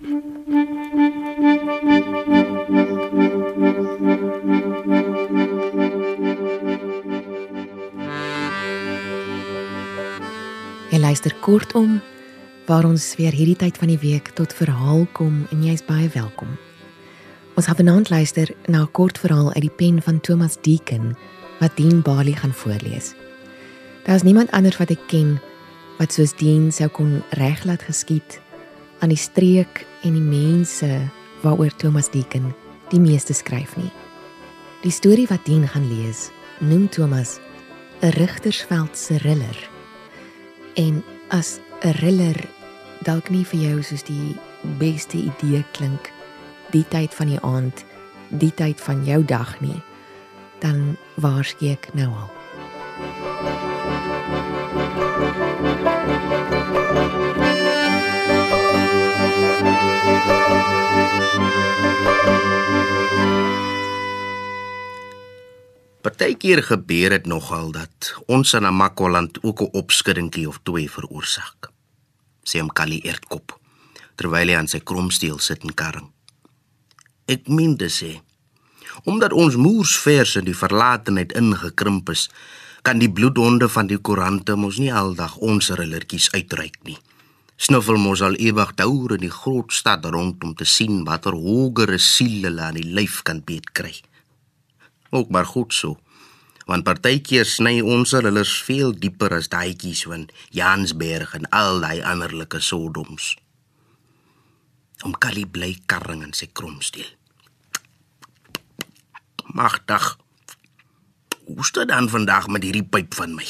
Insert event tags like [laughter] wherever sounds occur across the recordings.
Jy luister kortom waar ons weer hierdie tyd van die week tot verhaal kom en jy's baie welkom. Ons gaan vanaand luister na 'n kort verhaal uit die pen van Thomas Deacon wat Dean Bali gaan voorlees. Daar's niemand anders wat ek ken wat soos Dean sou kon reglaat geskied aan die streek en die mense waaroor Thomas Deacon die meeste skryf nie. Die storie wat Dean gaan lees, noem Thomas 'n Rigtersveld se riller. En as 'n riller dalk nie vir jou soos die beste idee klink, die tyd van die aand, die tyd van jou dag nie, dan waarsku ek nou al. Partykeer gebeur dit nogal dat ons in Namakwaland ook 'n opskuddingkie of twee veroorsaak. Sê hom Kali Ertkop terwyl hy aan sy kromsteel sit en karring. Ek meen dit sê omdat ons moers vers in die verlatenheid ingekrimp is, kan die bloedhonde van die koerante mos nie aldag ons rillertjies uitreik nie. Snuffel mos al ewig deur in die groot stad rond om te sien watter hogere siele hulle aan die lyf kan beet kry ook maar goed so. Want partykeer sny ons hulle veel dieper as daaietjies van Jansberg en al daai anderlike sodoms. Om Kali bly karring in sy kromsteel. Magdag. Hoe staan dan vandag met hierdie pyp van my?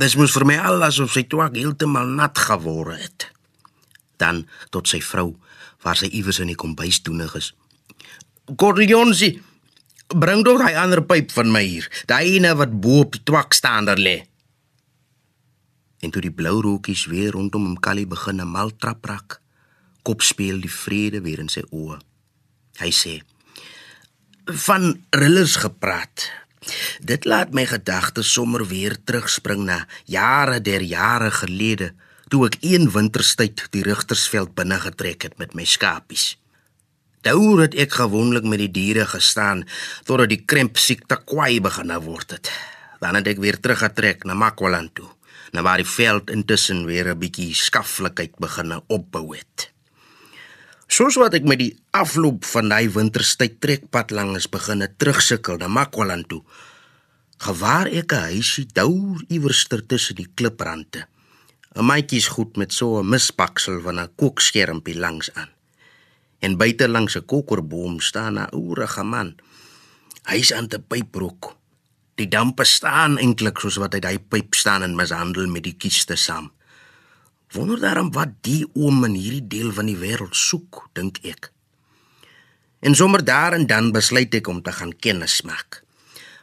Dis mos vir my al asof sy twak heeltemal nat geword het. Dan tot sy vrou, waar sy iewers in die kombuis toenig is. Corleonsi, Bring doch daai ander pyp van my hier, daai ene wat bo op twak staan daar lê. En toe die blou rookies weer rondom hom Kali begin 'n mal trap rak, kop speel die vrede weer in sy oë. Hy sê: "Van rillers gepraat. Dit laat my gedagtes sommer weer terugspring na jare der jare gelede, toe ek een winterstyd die Rigtersveld binne getrek het met my skapies." Daaroor het ek gewoonlik met die diere gestaan totdat die krimp siekte kwai begin word het. Dan het ek weer teruggetrek na Makwaland toe, na waar die veld intussen weer 'n bietjie skaflikheid begin opbou het. Soos wat ek met die afloop van daai winterstyd trekpad langs begin terugsukkel na Makwaland toe, gewaar ek 'n huisie dou iewers tussen die kliprande. 'n Maatjies goed met so 'n mispaksel van 'n kookskermpie langs aan en buite langs 'n kokerboom staan 'n ouerige man. Hy's aan 'n pyprook. Die dampe staan eintlik soos wat hy daai pyp staan en mishandel met die kieste saam. Wonder daarom wat die oom in hierdie deel van die wêreld soek, dink ek. En sommer daar en dan besluit ek om te gaan kennis maak.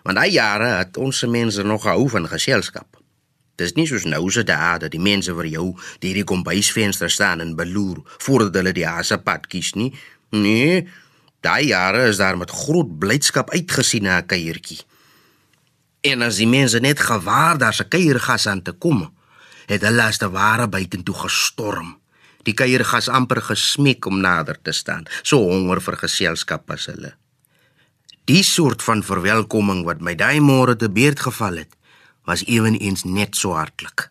Want daai jare het ons mense nog gehou van geselskap. Dis nie soos nou se dae dat die mense vir jou deur die kombuisvenster staan en beloer voordat hulle die hasepad kies nie. Nee, daai jare is daar met groot blydskap uitgesien na 'n kuiertjie. En as die mense net gewaar daar se kuiergas aan te kom, het hulle as te ware buitentoe gestorm. Die kuiergas amper gesmeek om nader te staan, so honger vir geselskap as hulle. Die soort van verwelkoming wat my daai môre te beurt geval het, was ewenigs net so hartlik.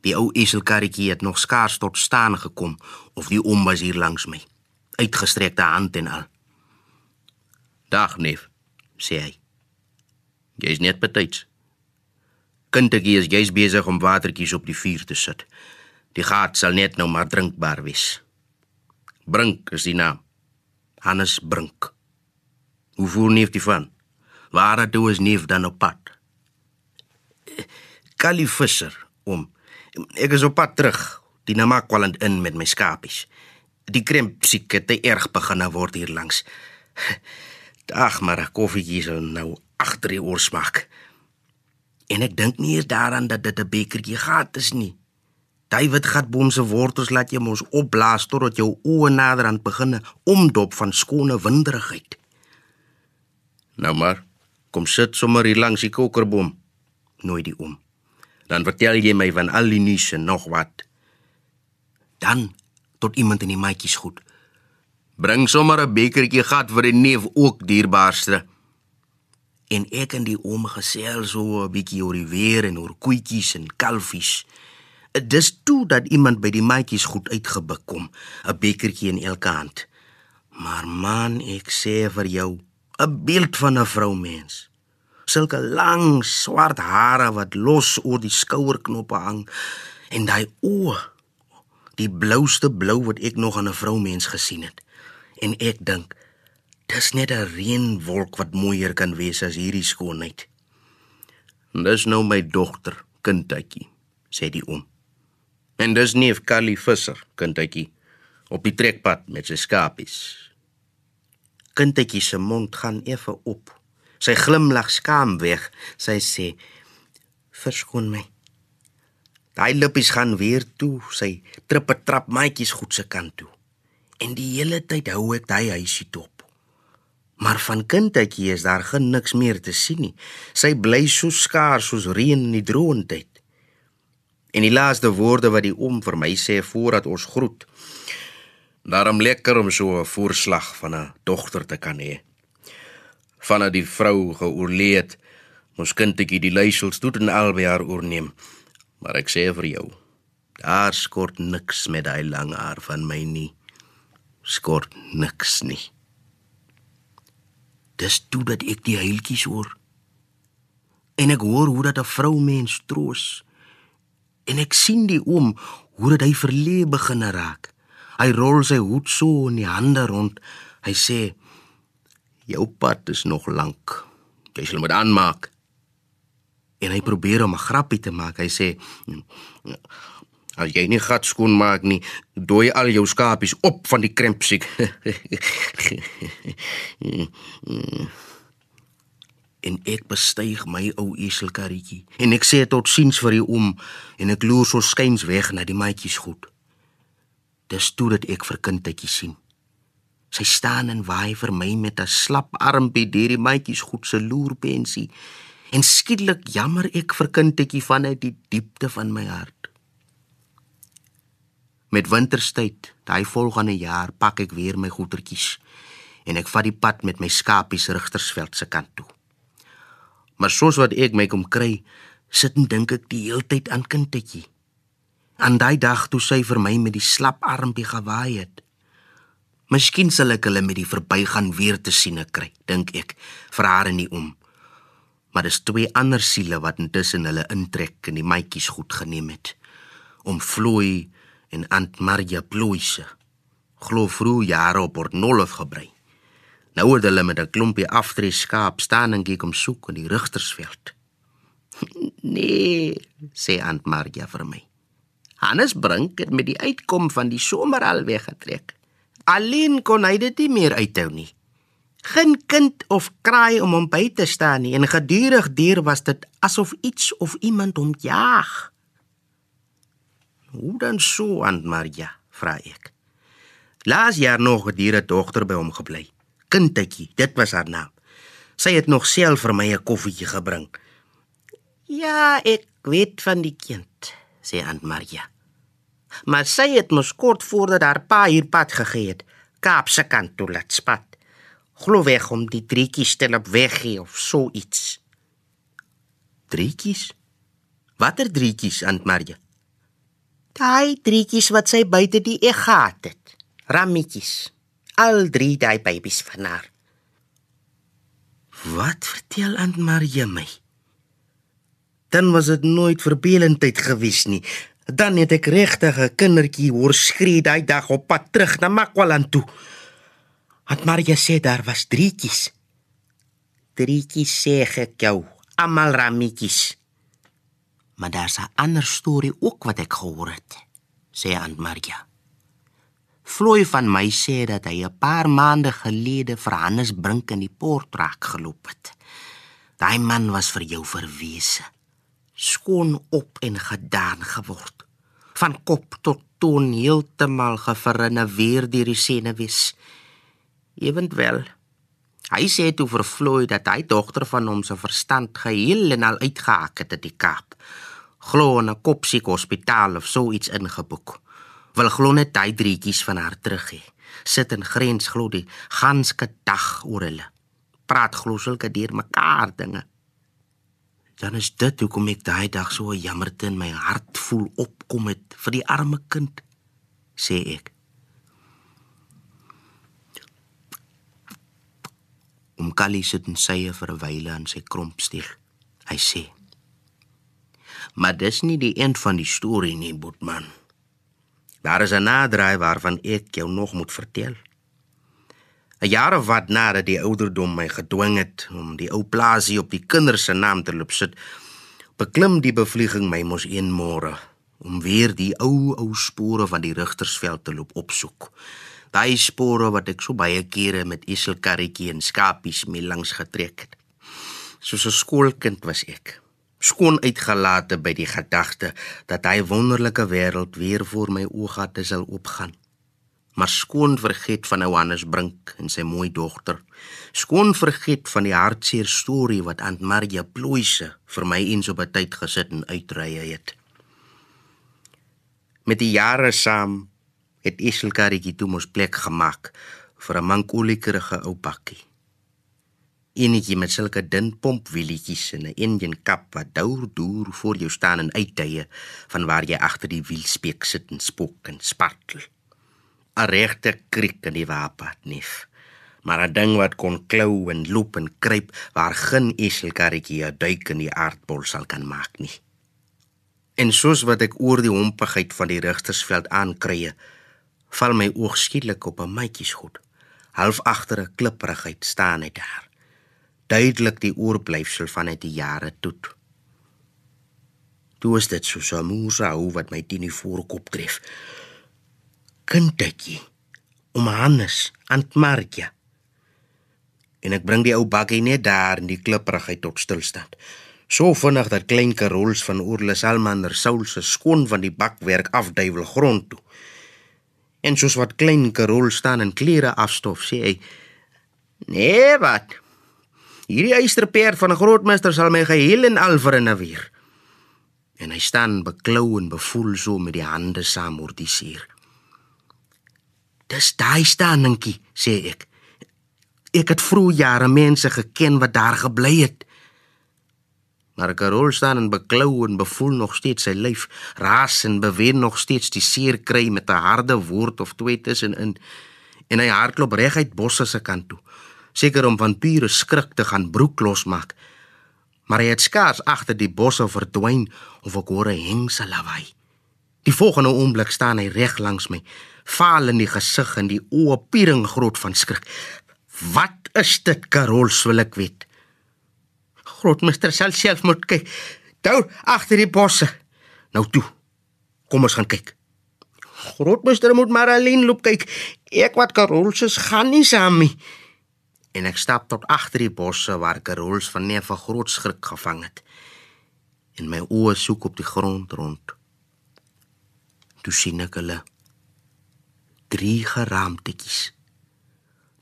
Die ou eselkarretjie het nog skaars tot staan gekom of die oom was hier langs my, uitgestrekte hand en al. "Dag neef," sê hy. "Jy's net betyds. Kindetjie is jy's besig om watertjies op die vuur te sit. Die gat sal net nou maar drinkbaar wees." Brink is die naam. Hannes Brink. Hoe voel neef die van? Waar het hy is neef dan op pad? Kali Visser om. Ek is op pad terug, die Namakwaland in met my skapies. Die krimp siek het erg begin word hier langs. Ag, maar 'n koffietjie sou nou agter die oor smaak. En ek dink nie eens daaraan dat dit 'n bekertjie gat is nie. David Gatboom se wortels laat jy mos opblaas totdat jou oë nader aan begin omdop van skone winderigheid. Nou maar, kom sit sommer hier langs die kokerboom. Nooi die oom dan vertel jy my van al die nuus en nog wat. Dan tot iemand in die maatjies goed. Bring sommer 'n bekertjie gat vir die neef ook dierbaarste. En ek en die oom gesels so 'n bietjie oor die weer en oor koetjies en kalfies. Dis toe dat iemand by die maatjies goed uitgebuk kom, 'n bekertjie in elke hand. Maar man, ek sê vir jou, 'n beeld van 'n vroumens. Sulke lang swart hare wat los oor die skouerknoppe hang en daai oë, die blouste blou wat ek nog aan 'n vroumens gesien het. En ek dink, dis net 'n reënwolk wat mooier kan wees as hierdie skoonheid. Dis nou my dogter, kindetjie, sê die oom. En dis neef Callie Visser, kindetjie, op die trekpad met sy skapies kindetjie se mond gaan effe op. Sy glimlag skaam weg. Sy sê: "Verskoon my." Daai lippies gaan weer toe. Sy trippe trap maatjies goed se kant toe. En die hele tyd hou ek daai huisie top. Maar van kindetjie is daar geen niks meer te sien nie. Sy bly so skaars soos reën in die droëntyd. En die laaste woorde wat die oom vir my sê voordat ons groet, Daarom lekker om so 'n voorslag van 'n dogter te kan hê. Vanaf die vrou geoorleed, ons kindetjie die leiersels toe en albei haar oorneem. Maar ek sê vir jou, daar skort niks met daai lang haar van my nie. Skort niks nie. Dis toe dat ek die huiltjies hoor. En ek hoor hoe dat 'n vrou mens troos. En ek sien die oom hoe dit hy verlee begin raak. Hy rol sy hoed so in die hande rond. Hy sê: "Jou pad is nog lank. Jy sal moet aanmaak." En hy probeer om 'n grappie te maak. Hy sê: "As jy nie gat skoon maak nie, dooi al jou skapies op van die krempsiek." [laughs] en ek bestyg my ou eselkarretjie en ek sê tot siens vir die oom en ek loer so skuins weg na die maatjies goed. Dis toe dat ek vir kindetjie sien. Sy staan en waai vir my met 'n slap armpie deur die maatjies goed se loerpensie. En skielik jammer ek vir kindetjie vanuit die diepte van my hart. Met winterstyd, daai volgende jaar, pak ek weer my goedertjies en ek vat die pad met my skapies Rigtersveld se kant toe. Maar soos wat ek my kom kry, sit en dink ek die heeltyd aan kindetjie aan daai dag toe sy vir my met die slap armpie gewaai het. Miskien sal ek hulle met die verbygaan weer te sien kry, dink ek, vir haar en nie om. Maar dis twee ander siele wat intussen hulle intrek en die maatjies goed geneem het om Floy en Aunt Maria Ploise. Glo vroeg jare op Port Nolloth gebrei. Nou het hulle met 'n klompie aftree skaap staan en kyk om soek in die Rigtersveld. [laughs] nee, sê Aunt Maria vir my. Hannes Brink het met die uitkom van die somer al weggetrek. Alleen kon hy dit nie meer uithou nie. Geen kind of kraai om hom by te staan nie en gedurig deur was dit asof iets of iemand hom jaag. Hoe dan so aan Maria, vra ek. Laas jaar nog 'n diere dogter by hom gebly. Kindetjie, dit was haar naam. Sy het nog self vir my 'n koffietjie gebring. Ja, ek weet van die kind sê Aunt Maria. Maar sy het mos kort voordat haar pa hier pad gegee het, Kaap se kant toe laat spat. Glo weg om die drietjies stel op weg gee of so iets. Drietjies? Watter drietjies, Aunt Maria? Daai drietjies wat sy buite die egg gehad het. Rammetjies. Al drie daai babies van haar. Wat vertel Aunt Maria my? dan was dit nooit verbelendheid gewees nie. Dan het ek regtig 'n kindertjie hoor skree daai dag op pad terug na Makwaland toe. Het Maria sê daar was drietjies. Drietjies sê ek jou, almal rametjies. Maar daar's 'n ander storie ook wat ek gehoor het, sê Aunt Maria. Floy van my sê dat hy 'n paar maande gelede vir Hannes Brink in die poort raak geloop het. Daai man was vir jou verwese skoon op en gedaan geword. Van kop tot toon heeltemal geverinne weer deur die senuwees. Ewentwel, hy sê toe vir Floyd dat hy dogter van hom se verstand geheel en al uitgehaak het uit die Kaap. Glo in 'n kopsiek hospitaal of so iets ingeboek. Wil glo net daai drietjies van haar terug hê. Sit in grens glo die ganske dag oor hulle. Praat glo sulke deur mekaar dinge. Dan is dit hoekom ek daai dag so jammerte in my hart voel opkom het vir die arme kind, sê ek. Om Kali sit en sye vir 'n wyle aan sy krompstiel. Hy sê: "Maar dis nie die eind van die storie nie, Boetman. Daar is 'n naderdraai waarvan ek jou nog moet vertel." 'n Jaar of wat nadat die ouderdom my gedwing het om die ou plaasie op die kinders se naam te loop sit, beklim die bevlieging my mos een môre om weer die ou ou spore van die rigtersveld te loop opsoek. Daai spore wat ek so baie kere met eselkarretjie en skapies mee langs getrek het. Soos 'n skoolkind was ek. Skoon uitgelate by die gedagte dat hy wonderlike wêreld weer voor my oogate sal oopgaan. Maar skoon vergeet van Johannes Brink en sy mooi dogter. Skoon vergeet van die hartseer storie wat Aunt Maria Ploise vir my eens op 'n tyd gesit en uitrye het. Met die jare saam het Iselkaritjie toe mos plek gemaak vir 'n mankoliekerige ou bakkie. Enetjie met sulke dun pompwielietjies en 'n Indian kap wat deur voor jou staan en uittye van waar jy agter die wielspeek sit en spook en spartel. 'n Regte kriek in die waapad nief. Maar 'n ding wat kon klou en loop en kruip waar geen Iselkaritjie 'n duik in die aardbol sal kan maak nie. En soos wat ek oor die hompigheid van die rigtersveld aankrye, val my oog skielik op 'n maatjiesgoed. Half agter 'n klipprigheid staan hy daar. Duidelik die oorblyfsel van uit die jare toe. Toe is dit so 'n moesa hoe wat my teen die voorkop tref. Kindetjie, om Hannes, Aunt Martha. En ek bring die ou bakkie net daar in die klipprigheid tot stilstand. So vinnig dat klein karols van Oorles Almander Saul se skoon van die bakwerk afduiwel grond toe. En soos wat klein Karol staan en klere afstof, sê hy: "Nee, wat? Hierdie eysterperd van 'n grootmeester sal my geheel en al verinneweer." En hy staan beklou en bevoel so met die hande saam oor die suur. "Dis daai staanentjie," sê ek. "Ek het vroeë jare mense geken wat daar gebly het." Maar Karol staan en beklou en bevoel nog steeds sy lyf, raas en beweeg nog steeds die seer kry met 'n harde woord of twee tussenin. En hy hardloop reguit bosse se kant toe, seker om van pure skrik te gaan broek losmaak. Maar hy het skaars agter die bosse verdwyn of ek hoor 'n hengse lawaai. Die volgende oomblik staan hy reg langs my, vaal in die gesig en die oë piering groot van skrik. "Wat is dit, Karol, wil ek weet?" grootmeester sal self moet kyk. Daar agter die bosse. Nou toe. Kom ons gaan kyk. Grootmeester moet maar alleen loop kyk. Ek wat Karols gaan nie saam nie. En ek stap tot agter die bosse waar Karols van neef 'n groot skrik gevang het. En my oë soek op die grond rond. Toe sien ek hulle drie geraamtetjies.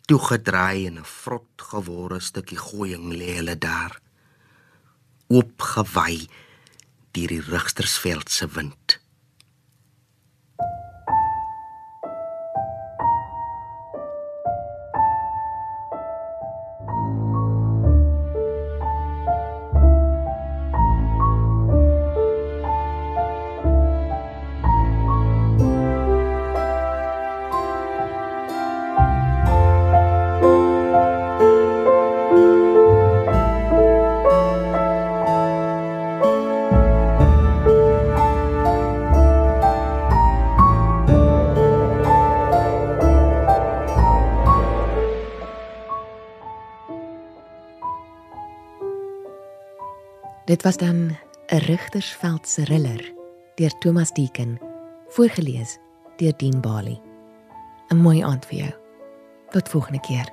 Toe gedraai in 'n vrot gewore stukkie gooiing lê hulle daar oopgewy deur die rigtersveld se wind. Dit was dan 'n Rigtersveld se riller deur Thomas Deeken, voorgeles deur Dean Bali. 'n Mooi aand vir jou. Tot volgende keer.